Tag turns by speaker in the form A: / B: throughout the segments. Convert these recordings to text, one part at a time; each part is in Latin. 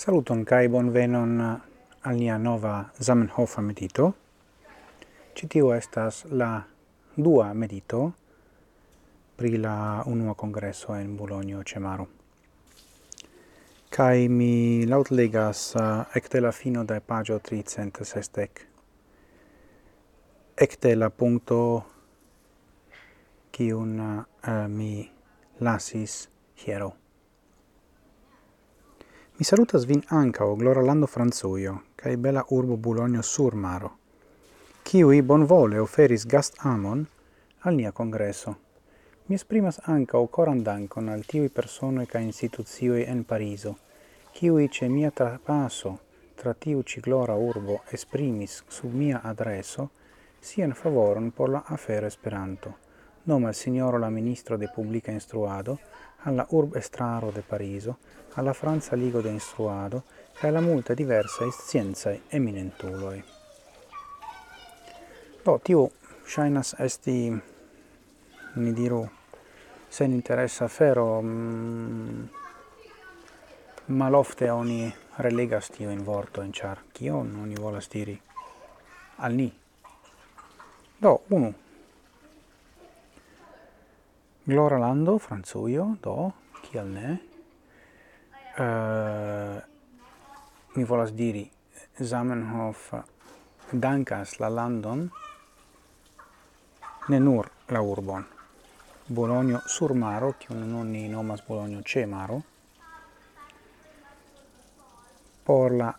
A: Saluton kai bonvenon al nia nova Zamenhof medito. Citiu estas la dua medito pri la unua congresso en Bologno Cemaro. Kai mi laut legas ecte eh, la fino da pagio 360. Ecte la punto kiun uh, mi lasis hiero. Mi salutas vin anca o glora lando Franzuio, cae bela urbo Bulonio sur maro, kiui bonvole oferis gast amon al nia congresso. Mi esprimas ancao coran dankon al tiui personoi ca instituzioi en Pariso, kiui ce mia trapaso tra tiu ciglora urbo esprimis sub mia adreso sian favoron por la afero Esperanto. Noma al signoro la ministro de publica instruado, alla urb estraro de Pariso, alla Franza Ligo de Instruado e alla multa diversa scienzae eminentuloi. Do, tiu shainas esti, ni diru, sen interessa fero, mm, malofte oni relegas tio in vorto in char, kion oni volas diri al ni. Do, unu. Glora lando, Franzuio, do, kial ne? Uh, mi volas diri, Zamenhof dankas la landon, ne nur la urbon. Bologno sur maro, kiun non ni nomas Bologno ce maro, por la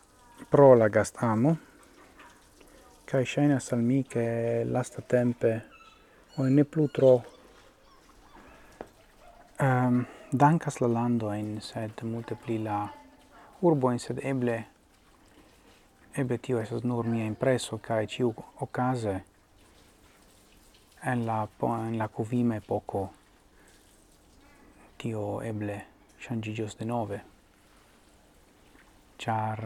A: pro la gastamo, kai ŝajnas al mi lasta tempe o ne plu tro Ehm, um, dankas la landoin, sed multe pli la urboin, sed eble eble tio esas nur mia impreso, kai ciu ocase en la, en la covime poco tio eble changigios de nove. Char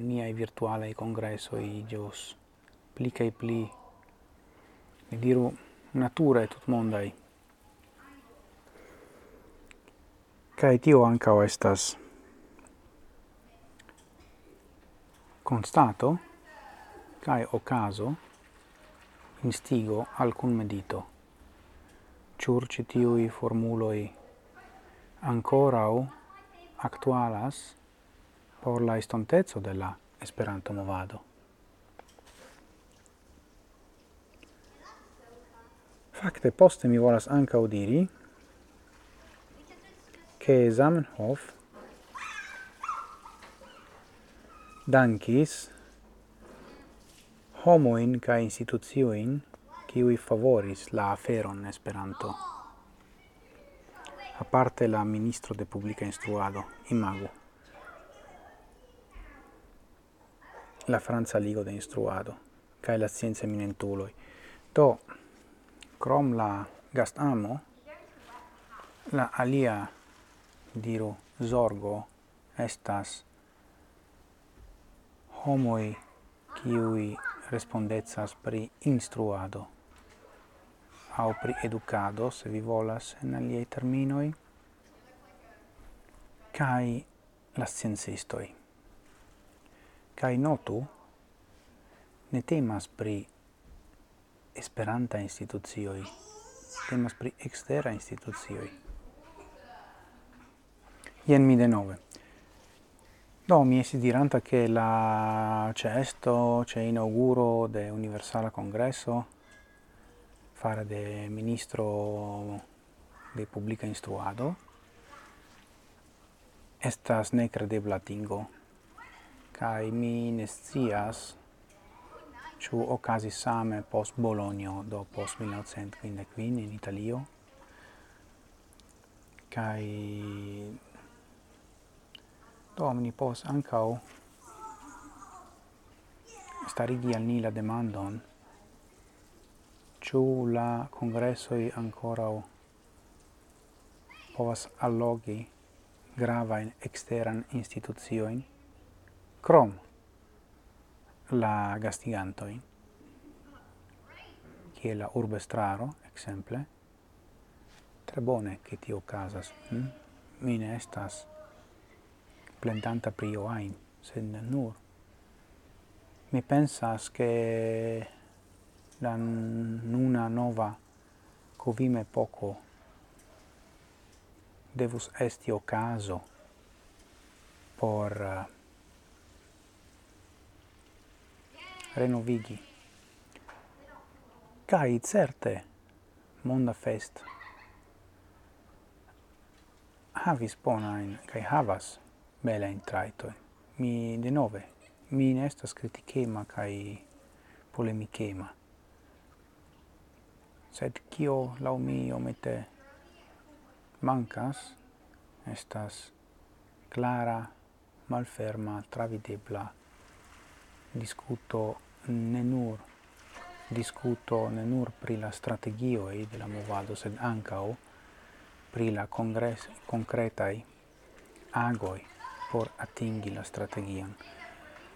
A: eh, uh, ai congreso i jos pli kai pli mi diru naturae tutmondai. Kai tio ancao estas constato kai ocaso instigo alcun medito. churci tio i formuloi ancorau actualas por la istontezzo della Esperanto movado. Fakte poste mi volas anka udiri che Zamenhof dankis homoin ca institucioin qui favoris la aferon Esperanto. A parte la ministro de publica instruado, imago. La Franza Ligo de instruado, ca la scienza eminentuloi. Do, crom la gastamo, la alia diru zorgo estas homoi kiui respondezas pri instruado au pri educado se vi volas en aliei terminoi kai la sciencistoi kai notu ne temas pri esperanta institucioi temas pri extera institucioi ien mi denove. Do, mi esi diranta che la cesto, c'è inauguro de Universala Congresso, fare de ministro de publica instruado, estas necredebla tingo, kai mi nescias ciu ocasi same post Bologna, do post 1955 in Italio, cae Do omni pos ancau starigi al ni la demandon. Ciu la congressoi ancora povas allogi gravain exteran instituzioin, crom la gastigantoi che la urbestraro, exemple, tre bone che tio casas, hm? mine estas plendanta pri io ain, sed nur. Mi pensas che la nuna nova covime poco devus esti ocaso por uh, renovigi. Cai certe monda fest havis bonain, kai havas bela in traito. Mi de nove mi ne estas kritikema kai polemikema. Sed kio lau mi omete mancas estas clara malferma travidebla discuto ne nur discuto ne nur pri la strategio e de la movado sed ancao pri la congres concretai agoi por atingi la strategion.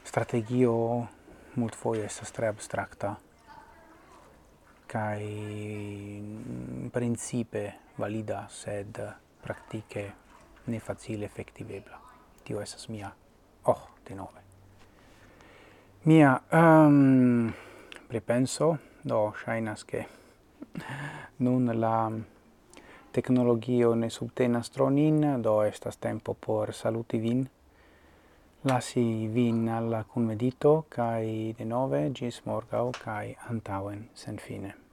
A: Strategio multfoje estas tre abstracta, kai mm, principe valida sed praktike ne facile effektivebla. Tio esas mia oh de nove. Mia um, pripenso do shainas che nun la tecnologio ne subtenas tronin, do estas tempo por saluti vin, lasi vin alla convedito, cae de nove, gis morgau, cae antauen, sen fine.